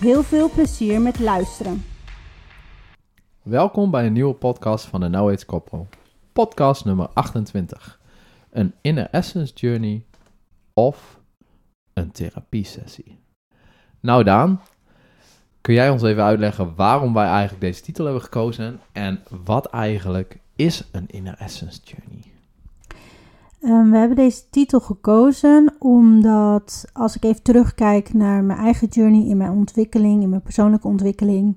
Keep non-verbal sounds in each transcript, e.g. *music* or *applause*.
Heel veel plezier met luisteren. Welkom bij een nieuwe podcast van de Now Age Koppel. Podcast nummer 28. Een Inner Essence Journey of een therapiesessie. Nou Daan, kun jij ons even uitleggen waarom wij eigenlijk deze titel hebben gekozen en wat eigenlijk is een Inner Essence Journey? Um, we hebben deze titel gekozen omdat als ik even terugkijk naar mijn eigen journey in mijn ontwikkeling, in mijn persoonlijke ontwikkeling,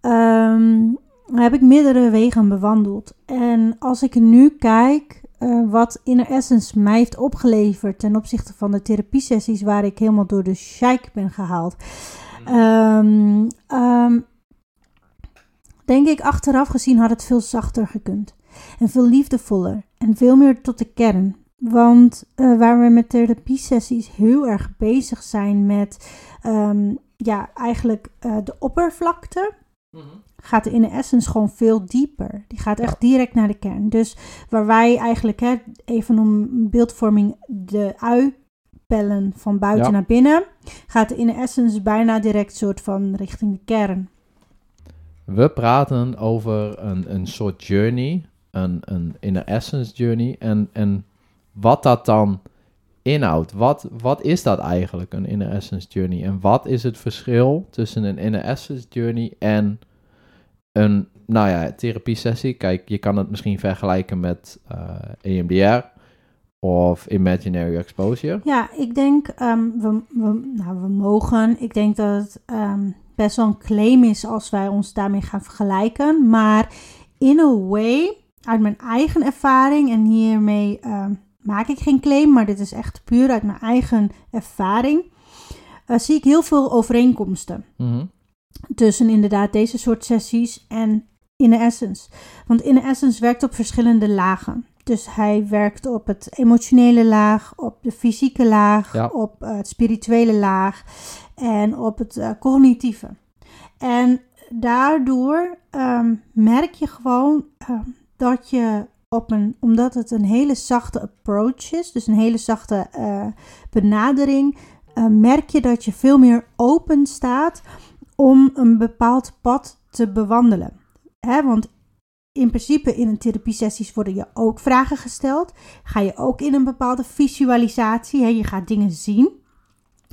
um, heb ik meerdere wegen bewandeld. En als ik nu kijk uh, wat Inner Essence mij heeft opgeleverd ten opzichte van de therapiesessies waar ik helemaal door de sheik ben gehaald, um, denk ik achteraf gezien had het veel zachter gekund en veel liefdevoller en veel meer tot de kern. Want uh, waar we met therapiesessies heel erg bezig zijn met um, ja, eigenlijk uh, de oppervlakte, mm -hmm. gaat de inner essence gewoon veel dieper. Die gaat echt direct naar de kern. Dus waar wij eigenlijk, hè, even om beeldvorming, de ui pellen van buiten ja. naar binnen, gaat de inner essence bijna direct soort van richting de kern. We praten over een, een soort journey een, een inner essence journey. En, en wat dat dan inhoudt. Wat, wat is dat eigenlijk, een inner essence journey? En wat is het verschil tussen een inner essence journey en een, nou ja, therapie sessie? Kijk, je kan het misschien vergelijken met uh, EMDR of imaginary exposure. Ja, ik denk, um, we, we, nou, we mogen, ik denk dat het um, best wel een claim is als wij ons daarmee gaan vergelijken. Maar in a way uit mijn eigen ervaring, en hiermee uh, maak ik geen claim, maar dit is echt puur uit mijn eigen ervaring, uh, zie ik heel veel overeenkomsten mm -hmm. tussen inderdaad deze soort sessies en Inner Essence. Want Inner Essence werkt op verschillende lagen. Dus hij werkt op het emotionele laag, op de fysieke laag, ja. op uh, het spirituele laag en op het uh, cognitieve. En daardoor um, merk je gewoon um, dat je op een, omdat het een hele zachte approach is, dus een hele zachte uh, benadering, uh, merk je dat je veel meer open staat om een bepaald pad te bewandelen. Hè, want in principe in een therapiesessies worden je ook vragen gesteld. Ga je ook in een bepaalde visualisatie, hè, je gaat dingen zien.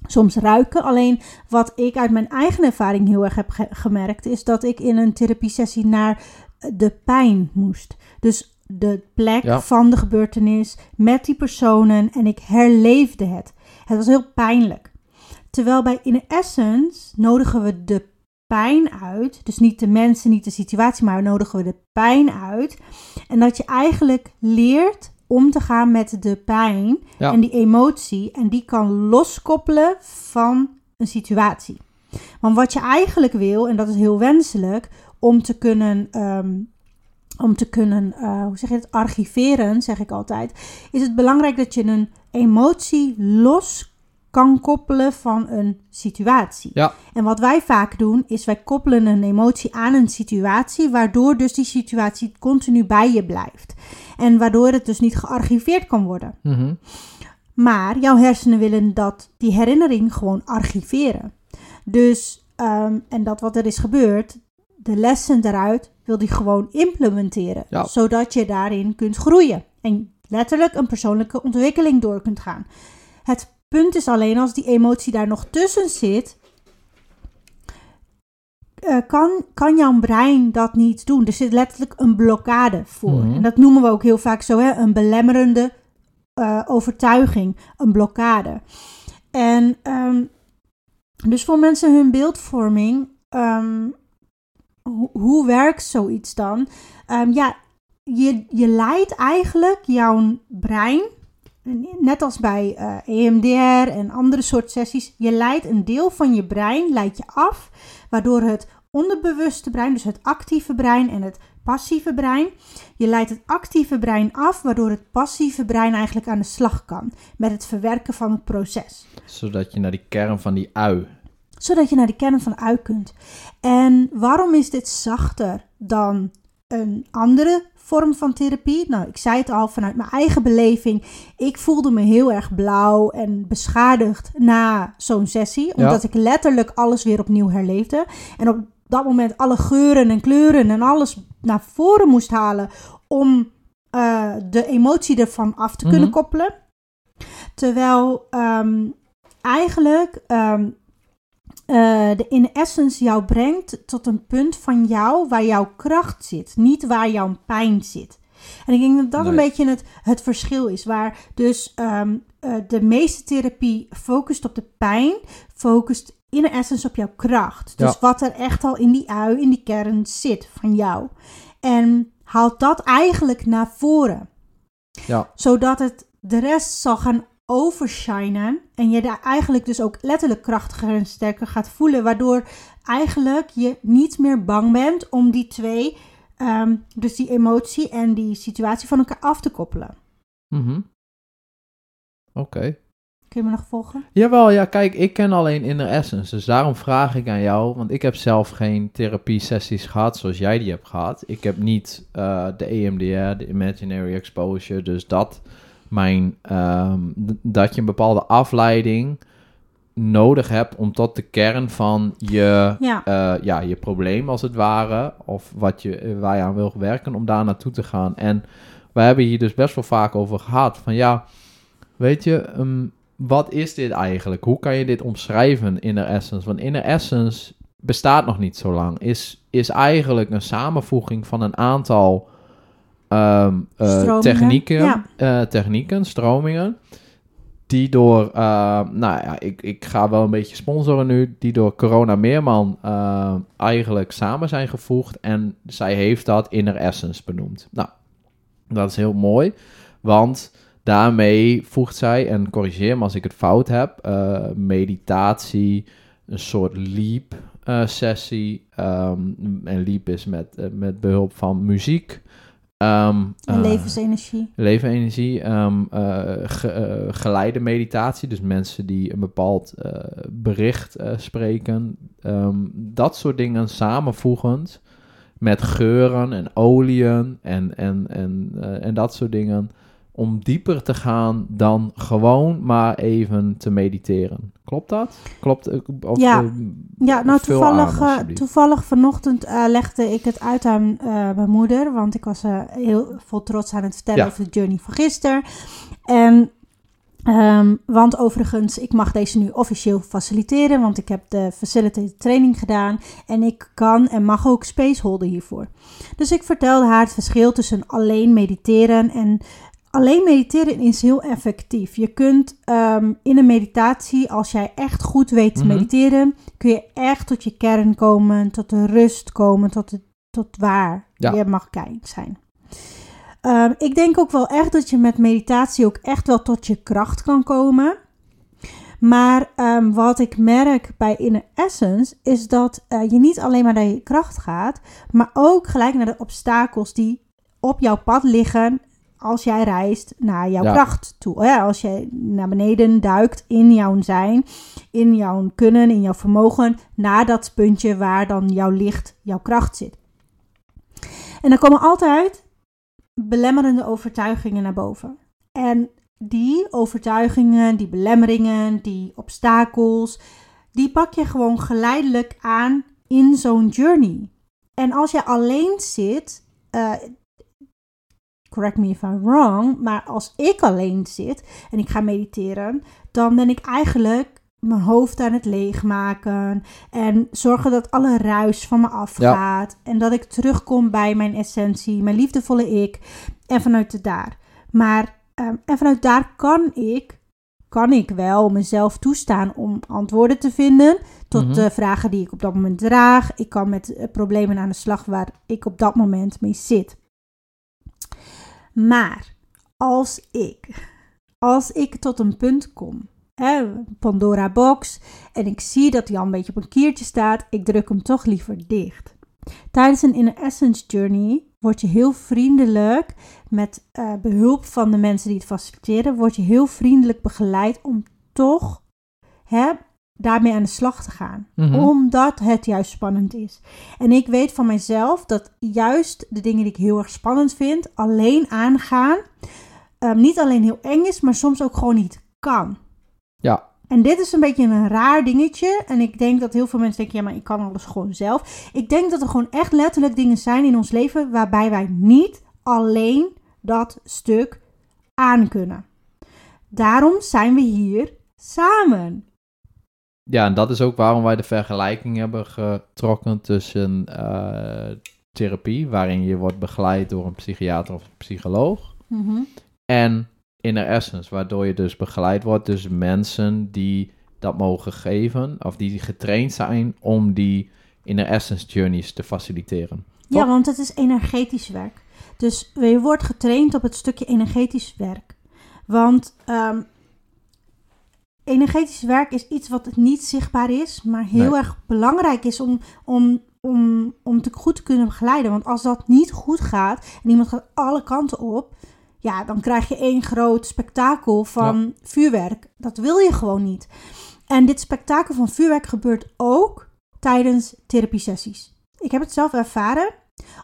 Soms ruiken. Alleen wat ik uit mijn eigen ervaring heel erg heb ge gemerkt, is dat ik in een therapiesessie naar de pijn moest. Dus de plek ja. van de gebeurtenis met die personen en ik herleefde het. Het was heel pijnlijk. Terwijl bij In Essence nodigen we de pijn uit. Dus niet de mensen, niet de situatie, maar nodigen we de pijn uit. En dat je eigenlijk leert om te gaan met de pijn ja. en die emotie. En die kan loskoppelen van een situatie. Want wat je eigenlijk wil, en dat is heel wenselijk, om te kunnen, um, om te kunnen uh, hoe zeg je het, archiveren, zeg ik altijd, is het belangrijk dat je een emotie los kan koppelen van een situatie. Ja. En wat wij vaak doen, is wij koppelen een emotie aan een situatie, waardoor dus die situatie continu bij je blijft. En waardoor het dus niet gearchiveerd kan worden. Mm -hmm. Maar jouw hersenen willen dat die herinnering gewoon archiveren. Dus, um, en dat wat er is gebeurd, de lessen daaruit wil die gewoon implementeren. Ja. Zodat je daarin kunt groeien. En letterlijk een persoonlijke ontwikkeling door kunt gaan. Het punt is alleen als die emotie daar nog tussen zit. Uh, kan, kan jouw brein dat niet doen? Er zit letterlijk een blokkade voor. Mhm. En dat noemen we ook heel vaak zo: hè? een belemmerende uh, overtuiging, een blokkade. En um, dus voor mensen hun beeldvorming um, hoe, werkt zoiets dan? Um, ja, je, je leidt eigenlijk jouw brein net als bij EMDR en andere soort sessies, je leidt een deel van je brein leidt je af, waardoor het onderbewuste brein, dus het actieve brein en het passieve brein, je leidt het actieve brein af, waardoor het passieve brein eigenlijk aan de slag kan met het verwerken van het proces. Zodat je naar die kern van die ui. Zodat je naar die kern van de ui kunt. En waarom is dit zachter dan een andere vorm van therapie. Nou, ik zei het al vanuit mijn eigen beleving. Ik voelde me heel erg blauw en beschadigd na zo'n sessie. Omdat ik letterlijk alles weer opnieuw herleefde. En op dat moment alle geuren en kleuren en alles naar voren moest halen. Om uh, de emotie ervan af te kunnen mhm. koppelen. Terwijl um, eigenlijk um, uh, de in essence jou brengt tot een punt van jou waar jouw kracht zit, niet waar jouw pijn zit. En ik denk dat dat een beetje het, het verschil is, waar dus um, uh, de meeste therapie focust op de pijn, focust in essence op jouw kracht. Dus wat er echt al in die ui, in die kern zit van jou. En haalt dat eigenlijk naar voren. Ja. Zodat het de rest zal gaan overshinen. En je daar eigenlijk dus ook letterlijk krachtiger en sterker gaat voelen. Waardoor eigenlijk je niet meer bang bent om die twee, ehm, dus die emotie en die situatie van elkaar af te koppelen. Mhm. Oké. Kun je me nog volgen? Jawel, ja, kijk, ik ken alleen Inner Essence. Dus daarom vraag ik aan jou, want ik heb zelf geen therapie-sessies gehad zoals jij die hebt gehad. Ik heb niet uh, de EMDR, de Imaginary Exposure, dus dat mijn, ehm, dat je een bepaalde afleiding nodig hebt om tot de kern van je, ja. Uh, ja, je probleem als het ware, of wat je, eh, waar je aan wil werken, om daar naartoe te gaan. En we hebben hier dus best wel vaak over gehad, van ja, weet je, um, wat is dit eigenlijk? Hoe kan je dit omschrijven, Inner Essence? Want Inner Essence bestaat nog niet zo lang, is, is eigenlijk een samenvoeging van een aantal um, uh, technieken, uh, technieken, stromingen, die door, uh, nou ja, ik, ik ga wel een beetje sponsoren nu, die door Corona Meerman eigenlijk samen zijn gevoegd en zij heeft dat Inner Essence benoemd. Nou, dat is heel mooi, want daarmee voegt zij, en corrigeer me als ik het fout heb, meditatie, een soort leap sessie, um, en leap is met, met behulp van muziek, Um, levensenergie. Levensenergie. Um, geleide meditatie. Dus mensen die een bepaald uh, bericht spreken. Um, dat soort dingen samenvoegend. Met geuren en oliën en, en, en, en dat soort dingen om dieper te gaan dan gewoon maar even te mediteren. Klopt dat? Klopt? Eh, of, ja. Uh, ja, nou toevallig, aan, uh, toevallig vanochtend legde ik het uit aan mijn moeder, want ik was heel vol trots aan het vertellen over de journey van gisteren. En Um, want overigens, ik mag deze nu officieel faciliteren, want ik heb de facilitated training gedaan en ik kan en mag ook spaceholden hiervoor. Dus ik vertelde haar het verschil tussen alleen mediteren en Alleen mediteren is heel effectief. Je kunt ehm, in een meditatie, als jij echt goed weet te mhm. mediteren, kun je echt tot je kern komen, tot de rust komen, tot, het, tot waar je mag zijn. Um, ik denk ook wel echt dat je met meditatie ook echt wel tot je kracht kan komen. Maar um, wat ik merk bij Inner Essence is dat uh, je niet alleen maar naar je kracht gaat, maar ook gelijk naar de obstakels die op jouw pad liggen als jij reist naar jouw kracht toe. Hè? Als je naar beneden duikt in jouw zijn, in jouw kunnen, in jouw vermogen, naar dat puntje waar dan jouw licht, jouw kracht zit. En dan komen altijd belemmerende overtuigingen naar boven. En die overtuigingen, die belemmeringen, die obstakels, die pak je gewoon geleidelijk aan in zo'n journey. En als je alleen zit, uh, correct me if I'm wrong, maar als ik alleen zit en ik ga mediteren, dan ben ik eigenlijk mijn hoofd aan het leegmaken en zorgen dat alle ruis van me afgaat en dat ik terugkom bij mijn essentie, mijn liefdevolle ik en vanuit daar. Maar ehm, en vanuit daar kan ik, kan ik wel mezelf toestaan om antwoorden te vinden tot mhm. de vragen die ik op dat moment draag. Ik kan met eh, problemen aan de slag waar ik op dat moment mee zit. Maar als ik als ik tot een punt kom, hè, Pandora Box, en ik zie dat hij al een beetje op een kiertje staat, ik druk hem toch liever dicht. Tijdens een Inner Essence Journey word je heel vriendelijk, met uh, behulp van de mensen die het faciliteren, word je heel vriendelijk begeleid om toch hè, daarmee aan de slag te gaan. Mhm. Omdat het juist spannend is. En ik weet van mezelf dat juist de dingen die ik heel erg spannend vind, alleen aangaan, um, niet alleen heel eng is, maar soms ook gewoon niet kan. Ja. En dit is een beetje een raar dingetje. En ik denk dat heel veel mensen denken, ja, maar ik kan alles gewoon zelf. Ik denk dat er gewoon echt letterlijk dingen zijn in ons leven waarbij wij niet alleen dat stuk aan kunnen. Daarom zijn we hier samen. Ja, en dat is ook waarom wij de vergelijking hebben getrokken tussen uh, therapie, waarin je wordt begeleid door een psychiater of een psycholoog, Mm en inner essence, waardoor je dus begeleid wordt dus mensen die dat mogen geven, of die getraind zijn om die inner essence journeys te faciliteren. Ja, want het is energetisch werk. Dus je wordt getraind op het stukje energetisch werk. Want ehm, energetisch werk is iets wat niet zichtbaar is, maar heel Nee. erg belangrijk is om, om, om, om te goed te kunnen begeleiden. Want als dat niet goed gaat en iemand gaat alle kanten op, ja, dan krijg je één groot spektakel van vuurwerk. Dat wil je gewoon niet. En dit spektakel van vuurwerk gebeurt ook tijdens therapiesessies. Ik heb het zelf ervaren.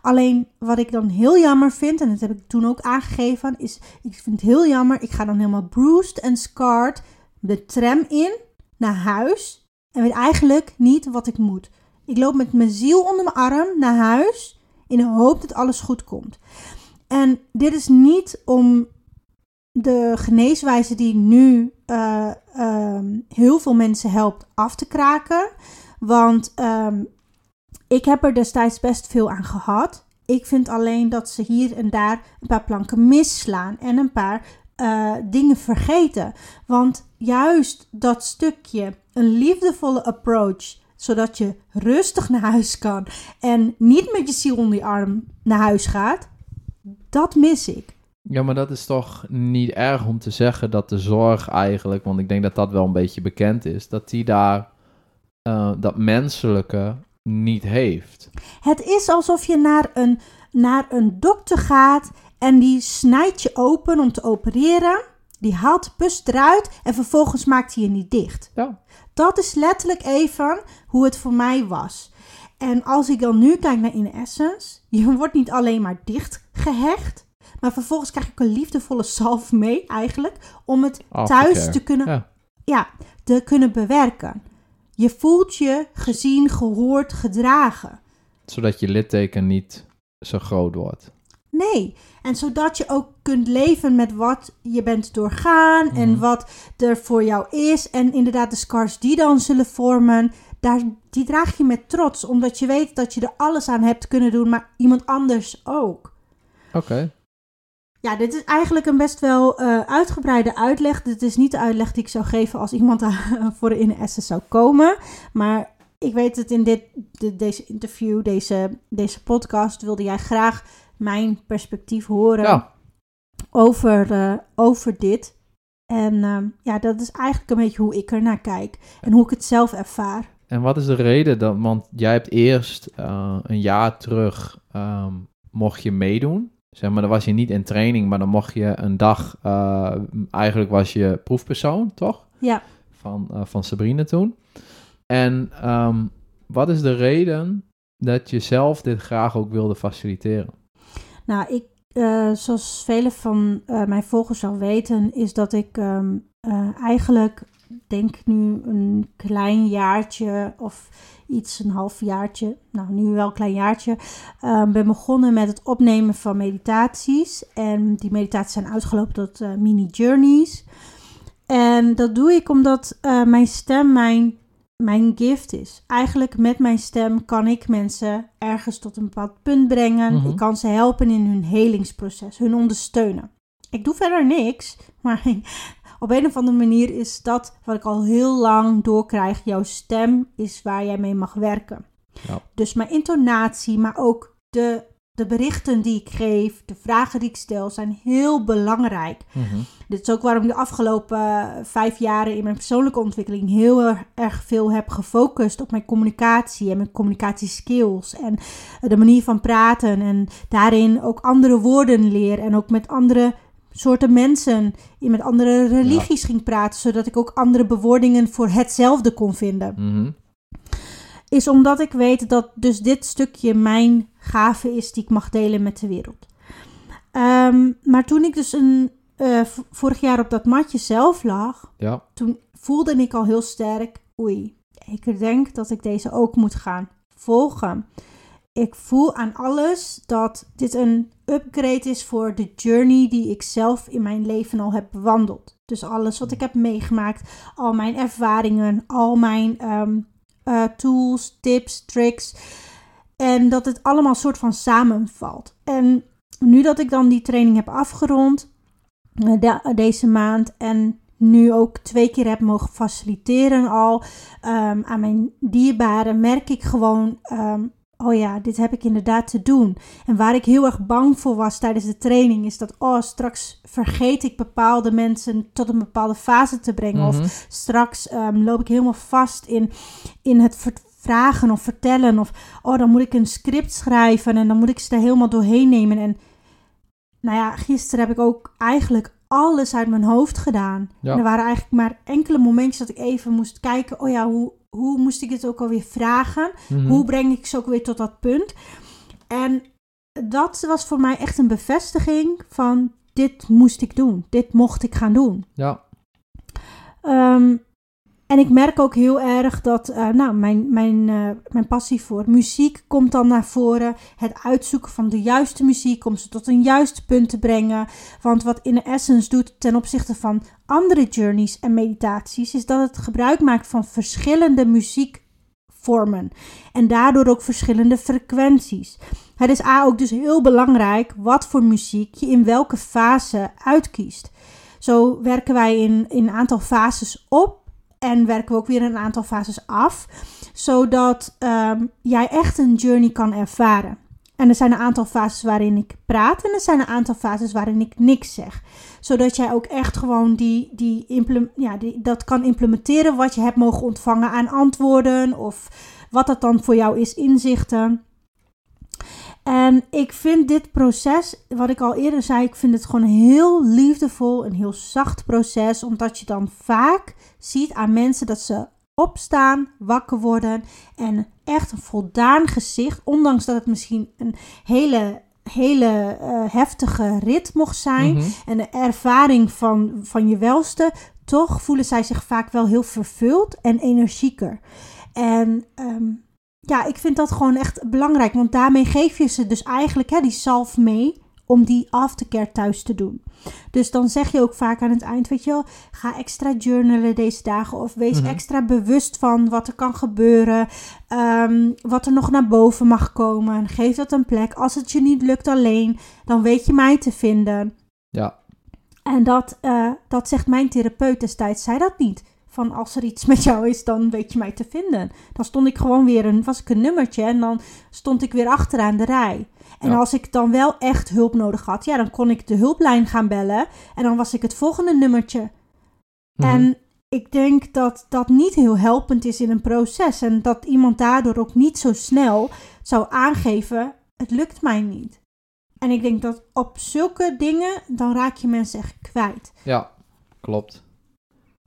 Alleen wat ik dan heel jammer vind, en dat heb ik toen ook aangegeven, is ik vind het heel jammer. Ik ga dan helemaal bruised en scarred de tram in naar huis en weet eigenlijk niet wat ik moet. Ik loop met mijn ziel onder mijn arm naar huis in de hoop dat alles goed komt. En dit is niet om de geneeswijze die nu eh, ehm, heel veel mensen helpt af te kraken. Want ehm, ik heb er destijds best veel aan gehad. Ik vind alleen dat ze hier en daar een paar planken misslaan en een paar eh, dingen vergeten. Want juist dat stukje, een liefdevolle approach, zodat je rustig naar huis kan en niet met je ziel onder je arm naar huis gaat, dat mis ik. Ja, maar dat is toch niet erg om te zeggen dat de zorg eigenlijk, want ik denk dat dat wel een beetje bekend is, dat die daar eh, dat menselijke niet heeft. Het is alsof je naar een, naar een dokter gaat en die snijdt je open om te opereren. Die haalt de pus eruit en vervolgens maakt hij je niet dicht. Ja. Dat is letterlijk even hoe het voor mij was. En als ik dan nu kijk naar In Essence, je wordt niet alleen maar dicht gehecht, maar vervolgens krijg ik een liefdevolle salf mee eigenlijk om het thuis te kunnen Ja. ja, te kunnen bewerken. Je voelt je gezien, gehoord, gedragen. Zodat je litteken niet zo groot wordt. Nee, en zodat je ook kunt leven met wat je bent doorgaan en Mhm. wat er voor jou is. En inderdaad, de scars die dan zullen vormen, daar, die draag je met trots, omdat je weet dat je er alles aan hebt kunnen doen, maar iemand anders ook. Oké. Ja, dit is eigenlijk een best wel eh, uitgebreide uitleg. Dit is niet de uitleg die ik zou geven als iemand daar *laughs* voor in de zou komen. Maar ik weet dat in dit, de- deze interview, deze, deze podcast, wilde jij graag mijn perspectief horen Ja. over, eh, over dit. En ehm, ja, dat is eigenlijk een beetje hoe ik er naar kijk en hoe ik het zelf ervaar. En wat is de reden dat, want jij hebt eerst eh, een jaar terug, ehm, mocht je meedoen. Zeg maar, dan was je niet in training, maar dan mocht je een dag, eh, eigenlijk was je proefpersoon, toch? Ja. Van, eh, van Sabrina toen. En ehm, wat is de reden dat je zelf dit graag ook wilde faciliteren? Nou, ik, eh, zoals velen van eh, mijn volgers al weten, is dat ik ehm, eh, eigenlijk, denk nu een klein jaartje of iets, een half jaartje, nou nu wel een klein jaartje, eh, ben begonnen met het opnemen van meditaties. En die meditaties zijn uitgelopen tot mini-journeys. En dat doe ik omdat mijn stem mijn, mijn gift is. Eigenlijk met mijn stem kan ik mensen ergens tot een bepaald punt brengen. Mhm. Ik kan ze helpen in hun helingsproces, hun ondersteunen. Ik doe verder niks, *laughs* maar op een of andere manier is dat wat ik al heel lang doorkrijg. Jouw stem is waar jij mee mag werken. Ja. Dus mijn intonatie, maar ook de de berichten die ik geef, de vragen die ik stel, zijn heel belangrijk. Mhm. Dit is ook waarom ik de afgelopen eh, vijf jaren in mijn persoonlijke ontwikkeling heel erg, veel heb gefocust op mijn communicatie en mijn communicatieskills en de manier van praten en daarin ook andere woorden leer en ook met andere soorten mensen, in met andere religies ging praten, zodat ik ook andere bewoordingen voor hetzelfde kon vinden. Mhm. Is omdat ik weet dat dus dit stukje mijn gave is die ik mag delen met de wereld. Ehm, maar toen ik dus een, eh, vorig jaar op dat matje zelf lag, Ja. toen voelde ik al heel sterk, oei, ik denk dat ik deze ook moet gaan volgen. Ik voel aan alles dat dit een upgrade is voor de journey die ik zelf in mijn leven al heb bewandeld. Dus alles wat ik heb meegemaakt, al mijn ervaringen, al mijn ehm, eh, tools, tips, tricks. En dat het allemaal soort van samenvalt. En nu dat ik dan die training heb afgerond, eh, de- deze maand en nu ook twee keer heb mogen faciliteren al ehm, aan mijn dierbaren, merk ik gewoon, ehm, oh ja, dit heb ik inderdaad te doen. En waar ik heel erg bang voor was tijdens de training, is dat, oh, straks vergeet ik bepaalde mensen tot een bepaalde fase te brengen. Of Mhm. straks ehm, loop ik helemaal vast in, in het vragen of vertellen. Of, oh, dan moet ik een script schrijven en dan moet ik ze er helemaal doorheen nemen. En nou ja, gisteren heb ik ook eigenlijk alles uit mijn hoofd gedaan. Ja. Er waren eigenlijk maar enkele momentjes dat ik even moest kijken. Oh ja, hoe, hoe moest ik het ook alweer vragen? Mhm. Hoe breng ik ze ook weer tot dat punt? En dat was voor mij echt een bevestiging van dit moest ik doen. Dit mocht ik gaan doen. Ja. Ehm, en ik merk ook heel erg dat eh, nou, mijn, mijn, eh, mijn passie voor muziek komt dan naar voren. Het uitzoeken van de juiste muziek om ze tot een juiste punt te brengen. Want wat In Essence doet ten opzichte van andere journeys en meditaties, is dat het gebruik maakt van verschillende muziekvormen. En daardoor ook verschillende frequenties. Het is A ook dus heel belangrijk wat voor muziek je in welke fase uitkiest. Zo werken wij in, in een aantal fases op en werken we ook weer een aantal fases af, zodat ehm, jij echt een journey kan ervaren. En er zijn een aantal fases waarin ik praat en er zijn een aantal fases waarin ik niks zeg. Zodat jij ook echt gewoon die, die ja, die, dat kan implementeren wat je hebt mogen ontvangen aan antwoorden of wat dat dan voor jou is, inzichten. En ik vind dit proces, wat ik al eerder zei, ik vind het gewoon een heel liefdevol, een heel zacht proces. Omdat je dan vaak ziet aan mensen dat ze opstaan, wakker worden en echt een voldaan gezicht, ondanks dat het misschien een hele, hele eh, heftige rit mocht zijn Mhm. en de ervaring van, van je welste, toch voelen zij zich vaak wel heel vervuld en energieker. En ehm, ja, ik vind dat gewoon echt belangrijk, want daarmee geef je ze dus eigenlijk hè, die salf mee om die aftercare thuis te doen. Dus dan zeg je ook vaak aan het eind, weet je wel, ga extra journalen deze dagen of wees Mhm. extra bewust van wat er kan gebeuren, ehm, wat er nog naar boven mag komen. Geef dat een plek. Als het je niet lukt alleen, dan weet je mij te vinden. Ja. En dat, eh, dat zegt mijn therapeut destijds, zei dat niet. Van als er iets met jou is, dan weet je mij te vinden. Dan stond ik gewoon weer een, was ik een nummertje en dan stond ik weer achteraan de rij. En Ja. als ik dan wel echt hulp nodig had, ja, dan kon ik de hulplijn gaan bellen. En dan was ik het volgende nummertje. Mhm. En ik denk dat dat niet heel helpend is in een proces. En dat iemand daardoor ook niet zo snel zou aangeven, het lukt mij niet. En ik denk dat op zulke dingen, dan raak je mensen echt kwijt. Ja, klopt.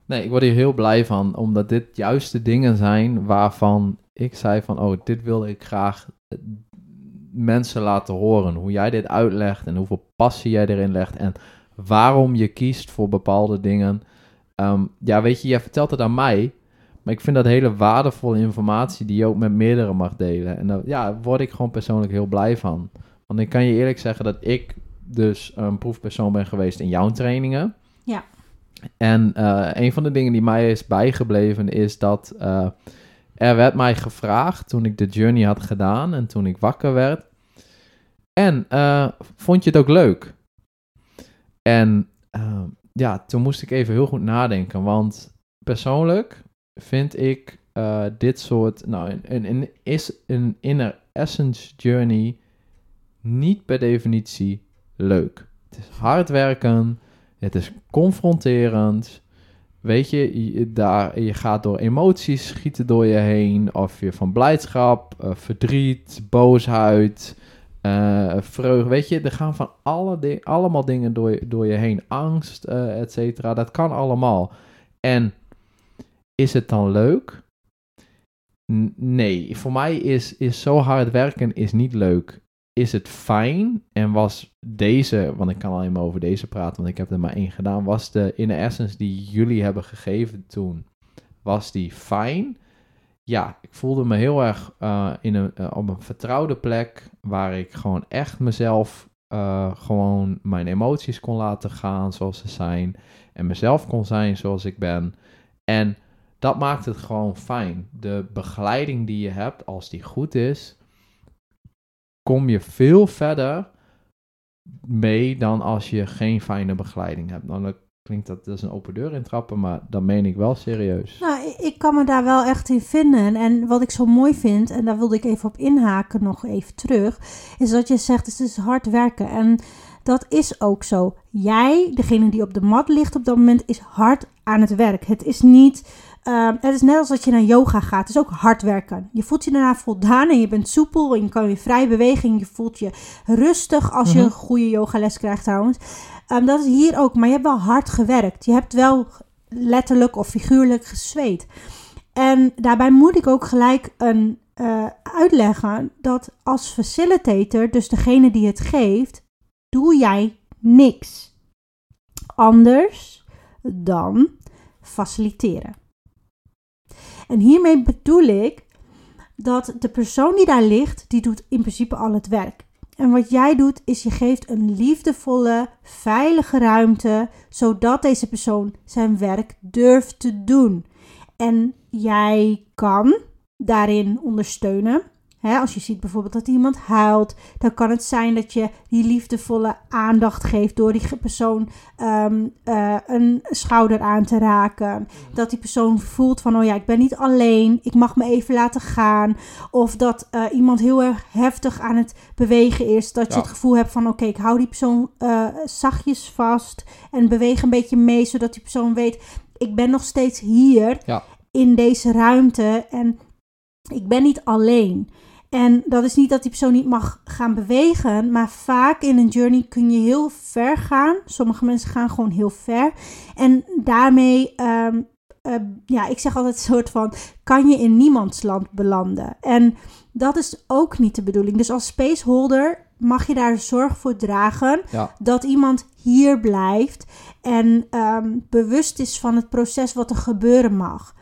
Nee, ik word hier heel blij van, omdat dit juist de dingen zijn waarvan ik zei van, oh, dit wil ik graag eh, mensen laten horen. Hoe jij dit uitlegt en hoeveel passie jij erin legt en waarom je kiest voor bepaalde dingen. Ehm, ja, weet je, jij vertelt het aan mij, maar ik vind dat hele waardevolle informatie die je ook met meerdere mag delen. En daar ja, word ik gewoon persoonlijk heel blij van. Want ik kan je eerlijk zeggen dat ik dus een proefpersoon ben geweest in jouw trainingen. Ja. En eh, een van de dingen die mij is bijgebleven is dat eh, er werd mij gevraagd toen ik de journey had gedaan en toen ik wakker werd. En eh, vond je het ook leuk? En eh, ja, toen moest ik even heel goed nadenken, want persoonlijk vind ik dit soort, nou, een, een, is een inner essence journey niet per definitie leuk. Het is hard werken, het is confronterend. Weet je, je, daar, je gaat door emoties schieten door je heen. Of je van blijdschap, eh, verdriet, boosheid, eh vreugde. Weet je, er gaan van alle allemaal dingen door, je- door je heen. Angst, eh et cetera. Dat kan allemaal. En is het dan leuk? Nee, voor mij is, is zo hard werken is niet leuk. Is het fijn? En was deze, want ik kan alleen maar over deze praten, want ik heb er maar één gedaan. Was de inner essence die jullie hebben gegeven toen, was die fijn? Ja, ik voelde me heel erg eh, in een, eh, op een vertrouwde plek waar ik gewoon echt mezelf, eh, gewoon mijn emoties kon laten gaan zoals ze zijn. En mezelf kon zijn zoals ik ben. En dat maakt het gewoon fijn. De begeleiding die je hebt, als die goed is, kom je veel verder mee dan als je geen fijne begeleiding hebt. Nou, dat klinkt dat, dat is een open deur intrappen, maar dat meen ik wel serieus. Nou, ik- ik kan me daar wel echt in vinden. En wat ik zo mooi vind, en daar wilde ik even op inhaken, nog even terug, is dat je zegt het is hard werken. En dat is ook zo. Jij, degene die op de mat ligt op dat moment, is hard aan het werk. Het is niet. ehm, het is net als dat je naar yoga gaat. Het is ook hard werken. Je voelt je daarna voldaan en je bent soepel en je kan weer vrij bewegen. En je voelt je rustig als je Mhm. een goede yogales krijgt trouwens. Ehm, dat is hier ook. Maar je hebt wel hard gewerkt. Je hebt wel letterlijk of figuurlijk gezweet. En daarbij moet ik ook gelijk een, eh, uitleggen dat als facilitator, dus degene die het geeft, doe jij niks anders dan faciliteren. En hiermee bedoel ik dat de persoon die daar ligt, die doet in principe al het werk. En wat jij doet, is je geeft een liefdevolle, veilige ruimte, zodat deze persoon zijn werk durft te doen. En jij kan daarin ondersteunen. Als je ziet bijvoorbeeld dat iemand huilt, dan kan het zijn dat je die liefdevolle aandacht geeft door die persoon ehm, eh, een schouder aan te raken. Dat die persoon voelt van, oh ja, ik ben niet alleen, ik mag me even laten gaan. Of dat eh, iemand heel erg heftig aan het bewegen is, dat je het gevoel hebt van, oké, ik hou die persoon eh, zachtjes vast en beweeg een beetje mee, zodat die persoon weet, ik ben nog steeds hier Ja. in deze ruimte en ik ben niet alleen. En dat is niet dat die persoon niet mag gaan bewegen, maar vaak in een journey kun je heel ver gaan. Sommige mensen gaan gewoon heel ver. En daarmee, ehm, eh, ja, ik zeg altijd een soort van, kan je in niemands land belanden. En dat is ook niet de bedoeling. Dus als spaceholder mag je daar zorg voor dragen Ja. dat iemand hier blijft en ehm, bewust is van het proces wat er gebeuren mag.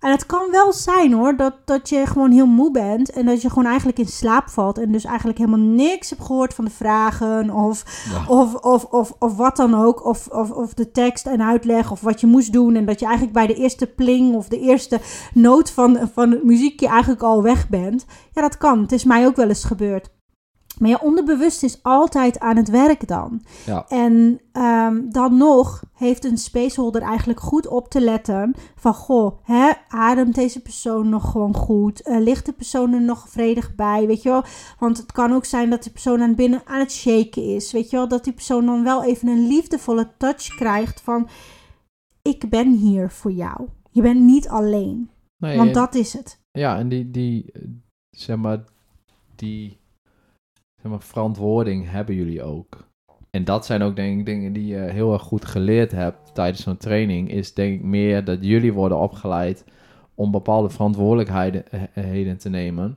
En het kan wel zijn hoor, dat, dat je gewoon heel moe bent en dat je gewoon eigenlijk in slaap valt en dus eigenlijk helemaal niks hebt gehoord van de vragen of, Ja. of, of, of, of wat dan ook, of, of, of de tekst en uitleg of wat je moest doen en dat je eigenlijk bij de eerste pling of de eerste noot van, van het muziekje eigenlijk al weg bent. Ja, dat kan. Het is mij ook wel eens gebeurd. Maar je onderbewust is altijd aan het werk dan. Ja. En ehm, dan nog heeft een spaceholder eigenlijk goed op te letten van goh, hè, ademt deze persoon nog gewoon goed? Eh, ligt de persoon er nog vredig bij? Weet je wel? Want het kan ook zijn dat de persoon aan binnen aan het shaken is. Weet je wel? Dat die persoon dan wel even een liefdevolle touch krijgt van ik ben hier voor jou. Je bent niet alleen. Nee, Want dat is het. Ja, en die, die eh, zeg maar, die zeg maar, verantwoording hebben jullie ook. En dat zijn ook denk ik dingen die je heel erg goed geleerd hebt tijdens zo'n training. Is denk ik meer dat jullie worden opgeleid om bepaalde verantwoordelijkheden eh, heden te nemen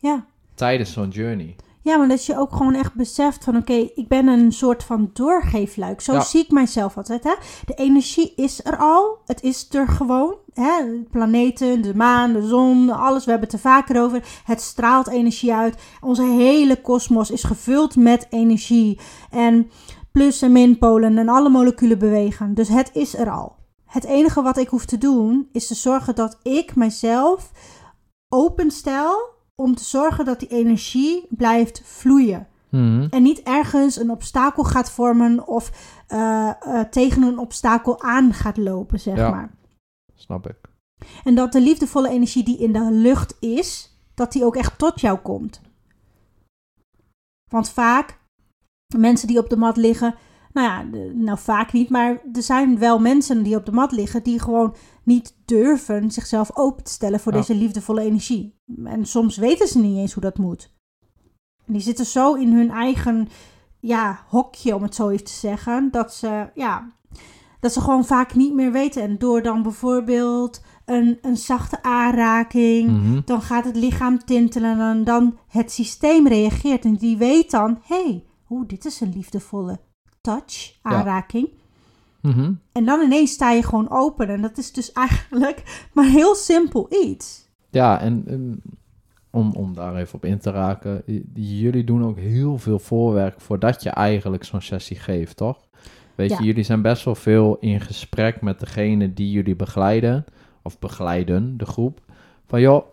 Ja. tijdens zo'n journey. Ja, maar dat je ook gewoon echt beseft van oké, ik ben een soort van doorgeefluik. Zo Ja. zie ik mijzelf altijd. Hè? De energie is er al. Het is er gewoon. Hè? De planeten, de maan, de zon, alles. We hebben het er vaker over. Het straalt energie uit. Onze hele kosmos is gevuld met energie. En plus- en minpolen en alle moleculen bewegen. Dus het is er al. Het enige wat ik hoef te doen is te zorgen dat ik mijzelf openstel om te zorgen dat die energie blijft vloeien. Mhm. En niet ergens een obstakel gaat vormen of eh, eh, tegen een obstakel aan gaat lopen, zeg Ja. maar. Snap ik. En dat de liefdevolle energie die in de lucht is, dat die ook echt tot jou komt. Want vaak, mensen die op de mat liggen, nou ja, nou vaak niet, maar er zijn wel mensen die op de mat liggen die gewoon niet durven zichzelf open te stellen voor Ja. deze liefdevolle energie. En soms weten ze niet eens hoe dat moet. En die zitten zo in hun eigen ja, hokje, om het zo even te zeggen, dat ze, ja, dat ze gewoon vaak niet meer weten. En door dan bijvoorbeeld een, een zachte aanraking, Mhm. dan gaat het lichaam tintelen en dan het systeem reageert. En die weet dan, hé, hey, dit is een liefdevolle touch, aanraking. Mhm. En dan ineens sta je gewoon open. En dat is dus *laughs* eigenlijk maar heel simpel iets. Ja, en om, om daar even op in te raken, jullie doen ook heel veel voorwerk voordat je eigenlijk zo'n sessie geeft, toch? Weet Ja. je, jullie zijn best wel veel in gesprek met degene die jullie begeleiden, of begeleiden, de groep. Van joh,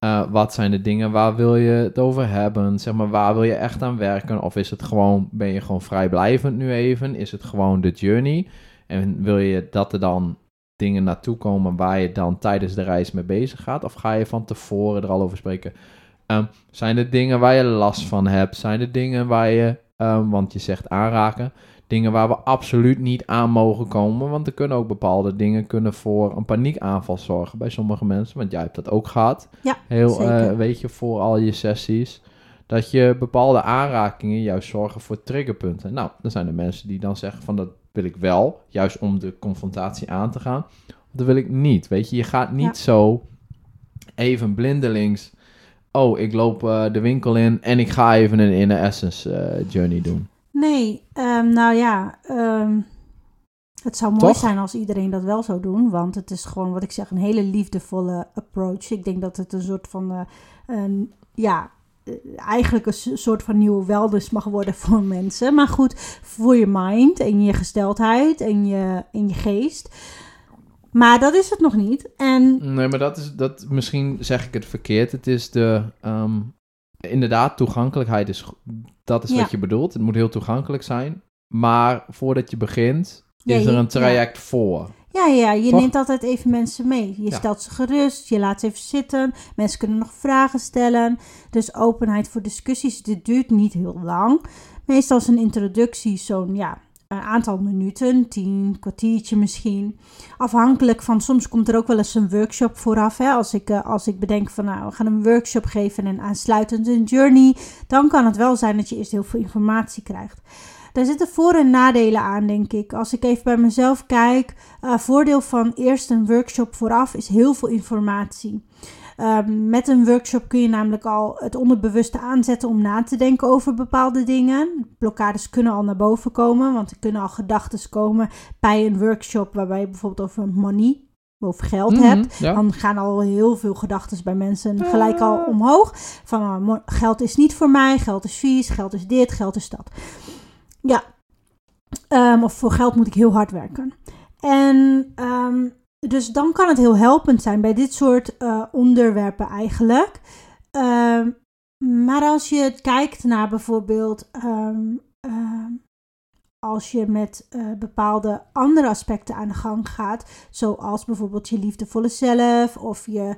eh, wat zijn de dingen, waar wil je het over hebben? Zeg maar, waar wil je echt aan werken? Of is het gewoon, ben je gewoon vrijblijvend nu even? Is het gewoon de journey? En wil je dat er dan dingen naartoe komen waar je dan tijdens de reis mee bezig gaat? Of ga je van tevoren er al over spreken? Ehm, zijn er dingen waar je last van hebt? Zijn er dingen waar je, ehm, want je zegt aanraken, dingen waar we absoluut niet aan mogen komen? Want er kunnen ook bepaalde dingen kunnen voor een paniekaanval zorgen bij sommige mensen. Want jij hebt dat ook gehad. Ja, Heel, eh, weet je, voor al je sessies. Dat je bepaalde aanrakingen juist zorgen voor triggerpunten. Nou, dan zijn er mensen die dan zeggen van dat wil ik wel, juist om de confrontatie aan te gaan. Dat wil ik niet. Weet je, je gaat niet Ja. zo even blindelings. Oh, ik loop eh, de winkel in en ik ga even een inner essence eh, journey doen. Nee, ehm, nou ja, ehm, het zou mooi Toch? zijn als iedereen dat wel zou doen. Want het is gewoon, wat ik zeg, een hele liefdevolle approach. Ik denk dat het een soort van, eh, een, ja, eh, eigenlijk een soort van nieuwe wellness mag worden *laughs* voor mensen. Maar goed, voor je mind en je gesteldheid en je, en je geest. Maar dat is het nog niet. En Nee, maar dat is dat. Misschien zeg ik het verkeerd. Het is de. ehm, inderdaad, toegankelijkheid is. Dat is Ja. wat je bedoelt. Het moet heel toegankelijk zijn. Maar voordat je begint, Ja, is er een traject voor. Ja, ja, je Toch? neemt altijd even mensen mee. Je stelt ze gerust, je laat ze even zitten. Mensen kunnen nog vragen stellen. Dus openheid voor discussies. Dit duurt niet heel lang. Meestal is een introductie zo'n ja, een aantal minuten, tien, kwartiertje misschien. Afhankelijk van, soms komt er ook wel eens een workshop vooraf. Hè? Als, ik, eh, als ik bedenk van, nou, we gaan een workshop geven en aansluitend een journey. Dan kan het wel zijn dat je eerst heel veel informatie krijgt. Daar zitten voor- en nadelen aan, denk ik. Als ik even bij mezelf kijk, uh, voordeel van eerst een workshop vooraf is heel veel informatie. Um, met een workshop kun je namelijk al het onderbewuste aanzetten om na te denken over bepaalde dingen. Blokkades kunnen al naar boven komen, want er kunnen al gedachten komen bij een workshop waarbij je bijvoorbeeld over money, over geld Mhm, hebt. ja. Dan gaan al heel veel gedachten bij mensen gelijk al omhoog. Van uh, mo- geld is niet voor mij, geld is vies, geld is dit, geld is dat. Ja, um, of voor geld moet ik heel hard werken. En um, dus dan kan het heel helpend zijn bij dit soort uh, onderwerpen eigenlijk. Um, maar als je kijkt naar bijvoorbeeld um, als je met uh, bepaalde andere aspecten aan de gang gaat, zoals bijvoorbeeld je liefdevolle zelf of je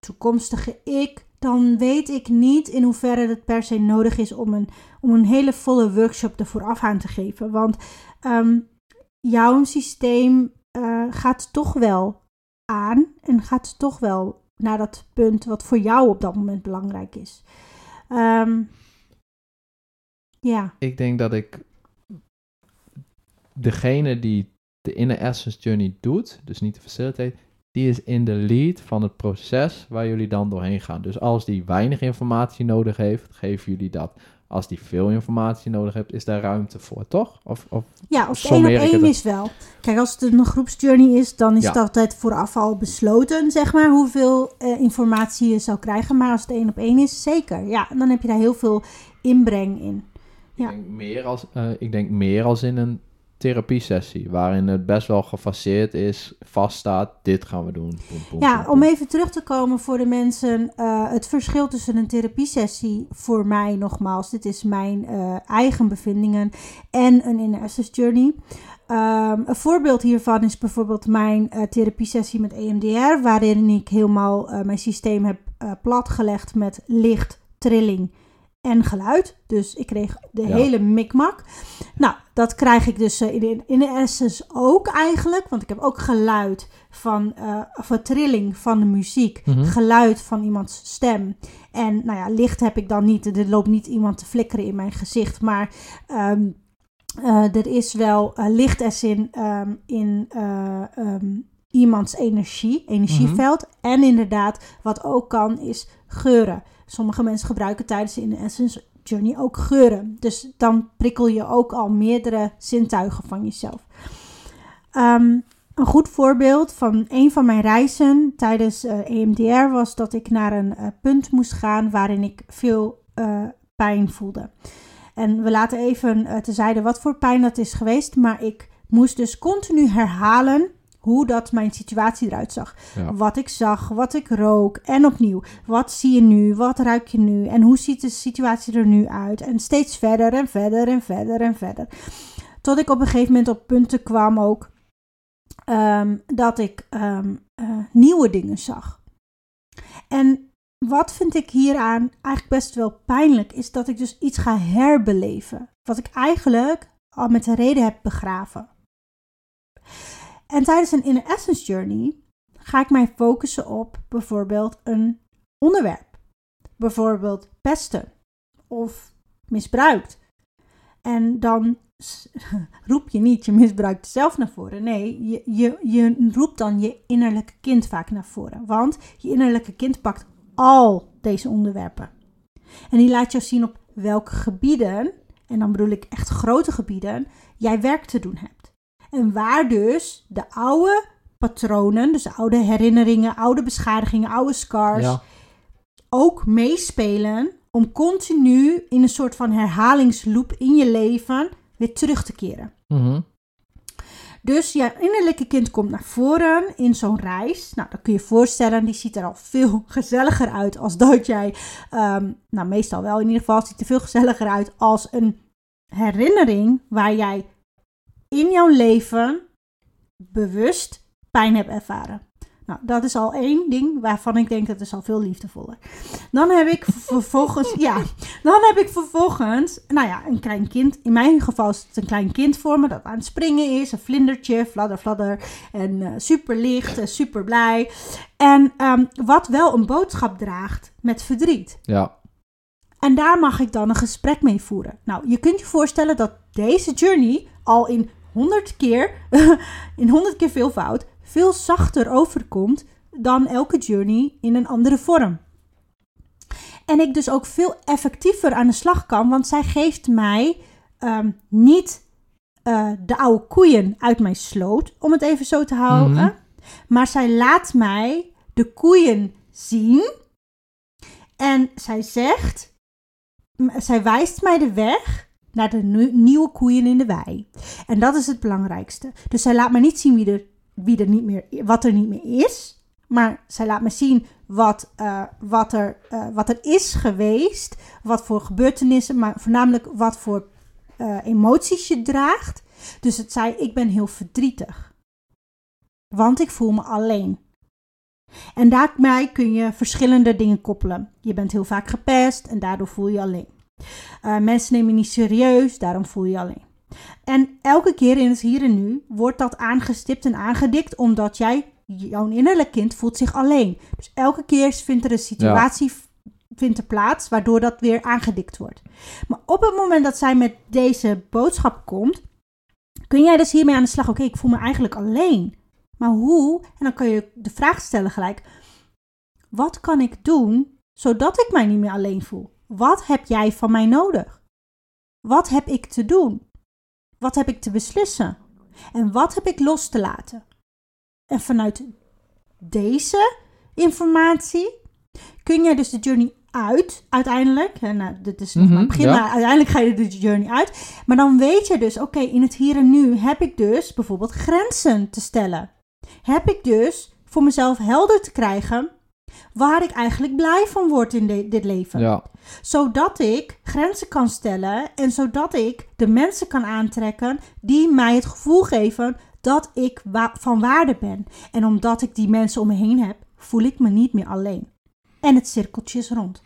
toekomstige ik, dan weet ik niet in hoeverre het per se nodig is om een, om een hele volle workshop ervoor af aan te geven. Want jouw systeem uh, gaat toch wel aan en gaat toch wel naar dat punt wat voor jou op dat moment belangrijk is. Um, ja. Ik denk dat ik degene die de Inner Essence Journey doet, dus niet de facilitate, die is in de lead van het proces waar jullie dan doorheen gaan. Dus als die weinig informatie nodig heeft, geven jullie dat. Als die veel informatie nodig heeft, is daar ruimte voor, toch? Of, of ja, of één op één is wel. Kijk, als het een groepsjourney is, dan is ja. het altijd vooraf al besloten, zeg maar, hoeveel uh, informatie je zou krijgen. Maar als het één op één is, zeker. Ja, dan heb je daar heel veel inbreng in. Ja. Ik, denk meer als, uh, ik denk meer als in een therapiesessie, waarin het best wel gefaseerd is, vaststaat, dit gaan we doen. Boom, boom, ja, boom, om even terug te komen voor de mensen, uh, het verschil tussen een therapiesessie voor mij nogmaals, dit is mijn uh, eigen bevindingen, en een inner journey. Um, een voorbeeld hiervan is bijvoorbeeld mijn uh, therapiesessie met EMDR, waarin ik helemaal mijn systeem heb platgelegd met licht, trilling en geluid. Dus ik kreeg de Ja. hele mikmak. Nou, dat krijg ik dus eh, in, in, in de Essence ook eigenlijk. Want ik heb ook geluid van, eh, of een trilling van de muziek. Mhm. Geluid van iemands stem. En nou ja, licht heb ik dan niet. Er loopt niet iemand te flikkeren in mijn gezicht. Maar ehm, eh, er is wel eh, licht als in, ehm, in eh, ehm, iemands energie, energieveld. En inderdaad, wat ook kan, is geuren. Sommige mensen gebruiken tijdens de In the Essence Journey ook geuren. Dus dan prikkel je ook al meerdere zintuigen van jezelf. Ehm, een goed voorbeeld van een van mijn reizen tijdens eh, EMDR was dat ik naar een eh, punt moest gaan waarin ik veel eh, pijn voelde. En we laten even uh, tezijde wat voor pijn dat is geweest, maar ik moest dus continu herhalen hoe dat mijn situatie eruit zag. Ja. Wat ik zag, wat ik rook en opnieuw. Wat zie je nu, wat ruik je nu en hoe ziet de situatie er nu uit? En steeds verder en verder en verder en verder. Tot ik op een gegeven moment op punten kwam ook um, dat ik um, uh, nieuwe dingen zag. En wat vind ik hieraan eigenlijk best wel pijnlijk, is dat ik dus iets ga herbeleven. Wat ik eigenlijk al met de reden heb begraven. En tijdens een Inner Essence Journey ga ik mij focussen op bijvoorbeeld een onderwerp. Bijvoorbeeld pesten of misbruikt. En dan *laughs* roep je niet je misbruikt zelf naar voren. Nee, je, je, je roept dan je innerlijke kind vaak naar voren. Want je innerlijke kind pakt al deze onderwerpen. En die laat jou zien op welke gebieden, en dan bedoel ik echt grote gebieden, jij werk te doen hebt. En waar dus de oude patronen, dus oude herinneringen, oude beschadigingen, oude scars, Ja. ook meespelen om continu in een soort van herhalingsloop in je leven weer terug te keren. Mhm. Dus je innerlijke kind komt naar voren in zo'n reis. Nou, dan kun je je voorstellen, die ziet er al veel *laughs* gezelliger uit als dat jij, ehm, nou meestal wel in ieder geval, ziet er veel gezelliger uit als een herinnering waar jij in jouw leven bewust pijn hebt ervaren. Nou, dat is al één ding waarvan ik denk dat is al veel liefdevoller. Dan heb ik vervolgens, ja, dan heb ik vervolgens, nou ja, een klein kind. In mijn geval is het een klein kind voor me dat aan het springen is. Een vlindertje, fladder, fladder. En uh, super licht, uh, super blij. En um, wat wel een boodschap draagt met verdriet. Ja. En daar mag ik dan een gesprek mee voeren. Nou, je kunt je voorstellen dat deze journey al in 100 keer, *laughs* in 100 keer veelvoud, veel zachter overkomt dan elke journey in een andere vorm. En ik dus ook veel effectiever aan de slag kan, want zij geeft mij um, niet uh, de oude koeien uit mijn sloot, om het even zo te houden, mm-hmm. maar zij laat mij de koeien zien en zij zegt, zij wijst mij de weg naar de nieuwe koeien in de wei. En dat is het belangrijkste. Dus zij laat me niet zien wie er, wie er niet meer, wat er niet meer is. Maar zij laat me zien wat, uh, wat, er, uh, wat er is geweest. Wat voor gebeurtenissen, maar voornamelijk wat voor uh, emoties je draagt. Dus het zei, ik ben heel verdrietig. Want ik voel me alleen. En daarmee kun je verschillende dingen koppelen. Je bent heel vaak gepest en daardoor voel je alleen. Uh, mensen nemen je niet serieus, daarom voel je je alleen. En elke keer in het hier en nu wordt dat aangestipt en aangedikt, omdat jij, jouw innerlijk kind, voelt zich alleen. Dus elke keer vindt er een situatie ja. vindt er plaats, waardoor dat weer aangedikt wordt. Maar op het moment dat zij met deze boodschap komt, kun jij dus hiermee aan de slag. Oké, okay, ik voel me eigenlijk alleen. Maar hoe? En dan kan je de vraag stellen gelijk. Wat kan ik doen zodat ik mij niet meer alleen voel? Wat heb jij van mij nodig? Wat heb ik te doen? Wat heb ik te beslissen? En wat heb ik los te laten? En vanuit deze informatie kun jij dus de journey uit, uiteindelijk. En nou, dit is nog maar het begin, ja. maar uiteindelijk ga je de journey uit. Maar dan weet je dus, oké, okay, in het hier en nu heb ik dus bijvoorbeeld grenzen te stellen. Heb ik dus voor mezelf helder te krijgen waar ik eigenlijk blij van word in de, dit leven. Ja. Zodat ik grenzen kan stellen en zodat ik de mensen kan aantrekken die mij het gevoel geven dat ik wa- van waarde ben. En omdat ik die mensen om me heen heb, voel ik me niet meer alleen. En het cirkeltje is rond.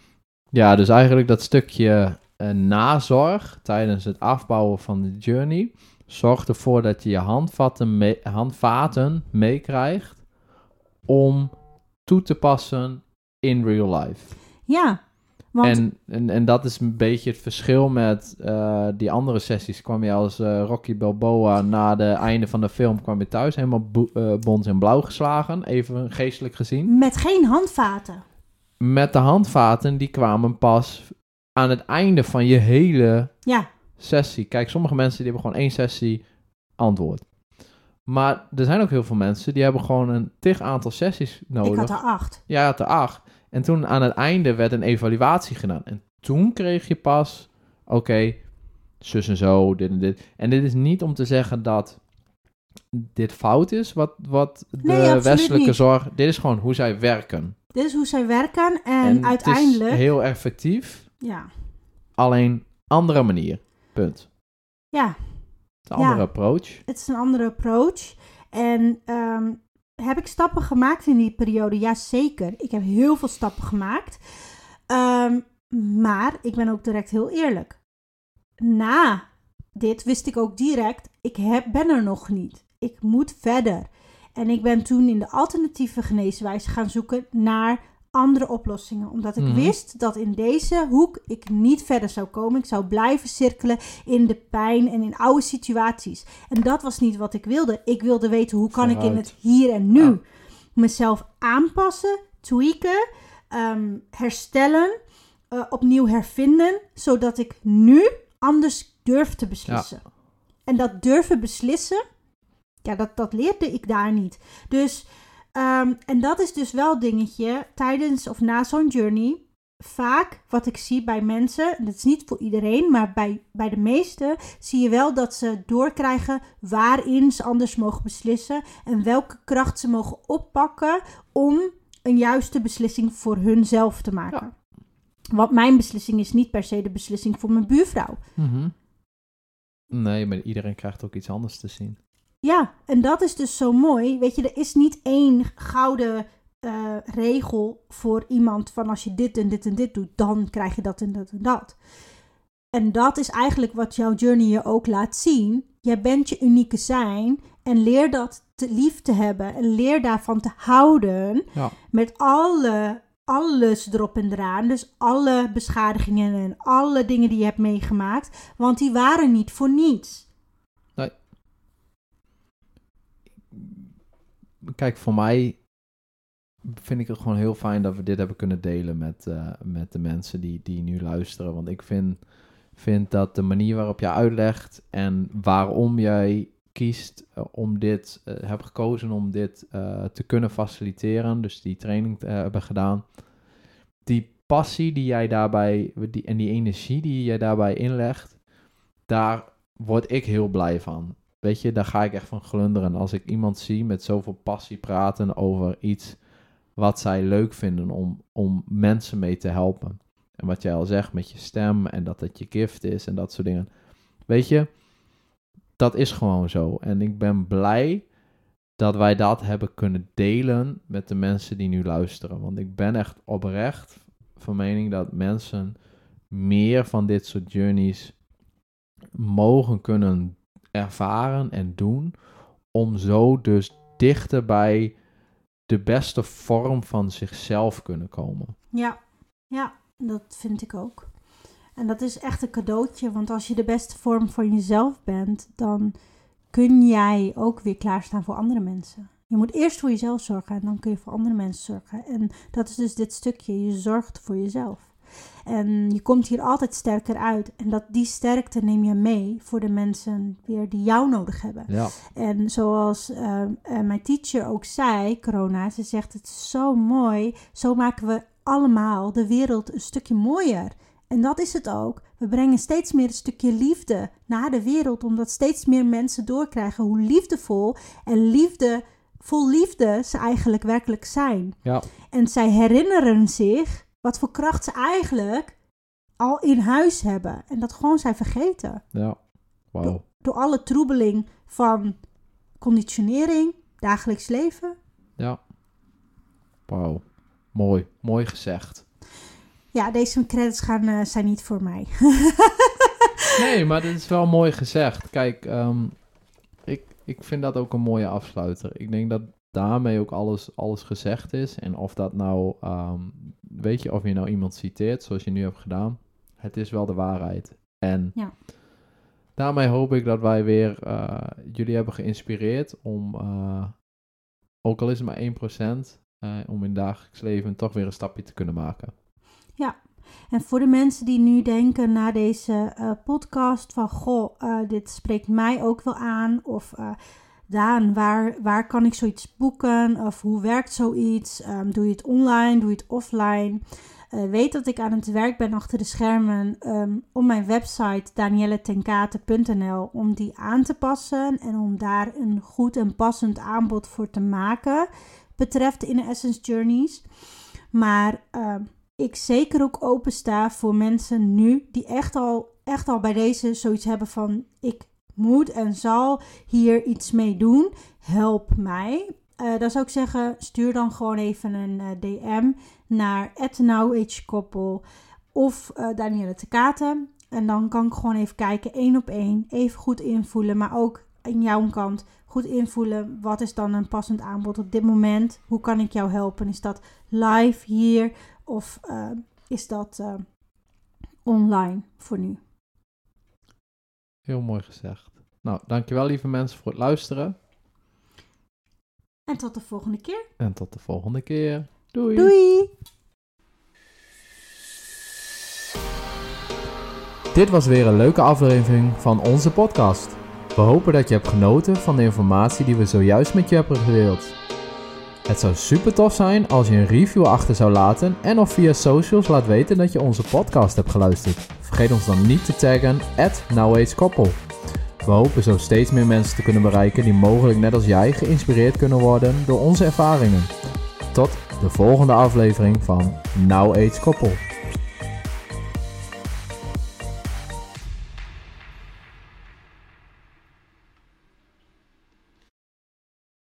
Ja, dus eigenlijk dat stukje eh, nazorg tijdens het afbouwen van de journey zorgt ervoor dat je je handvatten, mee, handvaten meekrijgt om toe te passen in real life. Ja, want En, en, en dat is een beetje het verschil met eh, die andere sessies. Kwam je als eh, Rocky Balboa na de einde van de film kwam je thuis helemaal bo- eh, bont in blauw geslagen, even geestelijk gezien. met geen handvaten. Met de handvaten die kwamen pas aan het einde van je hele Ja, sessie. Kijk, sommige mensen die hebben gewoon één sessie antwoord. Maar er zijn ook heel veel mensen die hebben gewoon een tig aantal sessies nodig. ik had er acht. Jij had er acht. En toen aan het einde werd een evaluatie gedaan. En toen kreeg je pas, oké, zus en zo, dit en dit. En dit is niet om te zeggen dat dit fout is, wat, wat de Nee, westelijke niet. zorg... Dit is gewoon hoe zij werken. Dit is hoe zij werken en, het uiteindelijk... is heel effectief, Ja, alleen andere manier. Punt. ja, Het een andere Ja. approach. het is een andere approach. En ehm, heb ik stappen gemaakt in die periode? Ja, zeker. Ik heb heel veel stappen gemaakt. Ehm, maar ik ben ook direct heel eerlijk. Na dit wist ik ook direct, ik heb, ben er nog niet. Ik moet verder. En ik ben toen in de alternatieve geneeswijze gaan zoeken naar andere oplossingen. Omdat ik Mhm. wist dat in deze hoek ik niet verder zou komen. Ik zou blijven cirkelen in de pijn en in oude situaties. En dat was niet wat ik wilde. Ik wilde weten hoe kan ik in het hier en nu Ja. mezelf aanpassen, tweaken, ehm, herstellen, eh, opnieuw hervinden, zodat ik nu anders durf te beslissen. En dat durven beslissen, ja, dat, dat leerde ik daar niet. Dus, ehm, en dat is dus wel dingetje tijdens of na zo'n journey. Vaak wat ik zie bij mensen, en dat is niet voor iedereen, maar bij, bij de meesten zie je wel dat ze doorkrijgen waarin ze anders mogen beslissen en welke kracht ze mogen oppakken om een juiste beslissing voor hunzelf te maken. Want mijn beslissing is niet per se de beslissing voor mijn buurvrouw. Mhm. Nee, maar iedereen krijgt ook iets anders te zien. Ja, en dat is dus zo mooi. Weet je, er is niet één gouden eh, regel voor iemand van als je dit en dit en dit doet, dan krijg je dat en dat en dat. En dat is eigenlijk wat jouw journey je ook laat zien. Jij bent je unieke zijn en leer dat te lief te hebben en leer daarvan te houden Ja. met alle, alles erop en eraan. Dus alle beschadigingen en alle dingen die je hebt meegemaakt, want die waren niet voor niets. Kijk, voor mij vind ik het gewoon heel fijn dat we dit hebben kunnen delen met, eh, met de mensen die, die nu luisteren. Want ik vind, vind dat de manier waarop jij uitlegt en waarom jij kiest eh, om dit, eh, hebt gekozen om dit te kunnen faciliteren, dus die training te hebben gedaan, die passie die jij daarbij, die, en die energie die jij daarbij inlegt, daar word ik heel blij van. Weet je, daar ga ik echt van glunderen. Als ik iemand zie met zoveel passie praten over iets wat zij leuk vinden om, om mensen mee te helpen. En wat jij al zegt met je stem en dat het je gift is en dat soort dingen. Weet je, dat is gewoon zo. En ik ben blij dat wij dat hebben kunnen delen met de mensen die nu luisteren. Want ik ben echt oprecht van mening dat mensen meer van dit soort journeys mogen kunnen ervaren en doen. Om zo dus dichter bij de beste vorm van zichzelf kunnen komen. Ja, ja, dat vind ik ook. En dat is echt een cadeautje, want als je de beste vorm van jezelf bent, dan kun jij ook weer klaarstaan voor andere mensen. Je moet eerst voor jezelf zorgen en dan kun je voor andere mensen zorgen. En dat is dus dit stukje, je zorgt voor jezelf. En je komt hier altijd sterker uit. En dat, die sterkte neem je mee voor de mensen weer die jou nodig hebben. Ja, En zoals eh, eh, mijn teacher ook zei, corona, ze zegt het is zo mooi. Zo maken we allemaal de wereld een stukje mooier. En dat is het ook. We brengen steeds meer een stukje liefde naar de wereld, omdat steeds meer mensen doorkrijgen hoe liefdevol en liefde, vol liefde ze eigenlijk werkelijk zijn. ja, En zij herinneren zich wat voor kracht ze eigenlijk al in huis hebben. En dat gewoon zijn vergeten ja. Wauw. door alle troebeling van conditionering, dagelijks leven. Ja. Wauw. Mooi. Mooi gezegd. Ja, deze credits gaan, eh, zijn niet voor mij. *laughs* Nee, maar dit is wel mooi gezegd. Kijk, ehm, ik, ik vind dat ook een mooie afsluiter. Ik denk dat daarmee ook alles, alles gezegd is. En of dat nou, ehm, weet je, of je nou iemand citeert, zoals je nu hebt gedaan, het is wel de waarheid. En Ja. daarmee hoop ik dat wij weer eh, jullie hebben geïnspireerd om, eh, ook al is het maar 1%, eh, om in dagelijks leven toch weer een stapje te kunnen maken. En voor de mensen die nu denken na deze podcast van goh, dit spreekt mij ook wel aan. Of Daan, waar, waar kan ik zoiets boeken? Of hoe werkt zoiets? Ehm, doe je het online? Doe je het offline? Eh, weet dat ik aan het werk ben achter de schermen ehm, om mijn website danielletenkate.nl om die aan te passen en om daar een goed en passend aanbod voor te maken betreft Inner Essence Journeys. Maar ehm, ik zeker ook opensta voor mensen nu die echt al, echt al bij deze zoiets hebben van ik moet en zal hier iets mee doen. Help mij. Eh dan zou ik zeggen, stuur dan gewoon even een eh, DM naar @nowAgeKoppel of uh, Danielle Tekate. En dan kan ik gewoon even kijken, één op één, even goed invoelen. Maar ook aan jouw kant goed invoelen, wat is dan een passend aanbod op dit moment? Hoe kan ik jou helpen? Is dat live hier of uh, is dat uh, online voor nu? Heel mooi gezegd. Nou, dankjewel lieve mensen voor het luisteren. En tot de volgende keer. En tot de volgende keer. Doei. Doei. Dit was weer een leuke aflevering van onze podcast. We hopen dat je hebt genoten van de informatie die we zojuist met je hebben gedeeld. Het zou super tof zijn als je een review achter zou laten en of via socials laat weten dat je onze podcast hebt geluisterd. Vergeet ons dan niet te taggen at NowAgeKoppel. We hopen zo steeds meer mensen te kunnen bereiken die mogelijk net als jij geïnspireerd kunnen worden door onze ervaringen. Tot de volgende aflevering van Now Age Koppel.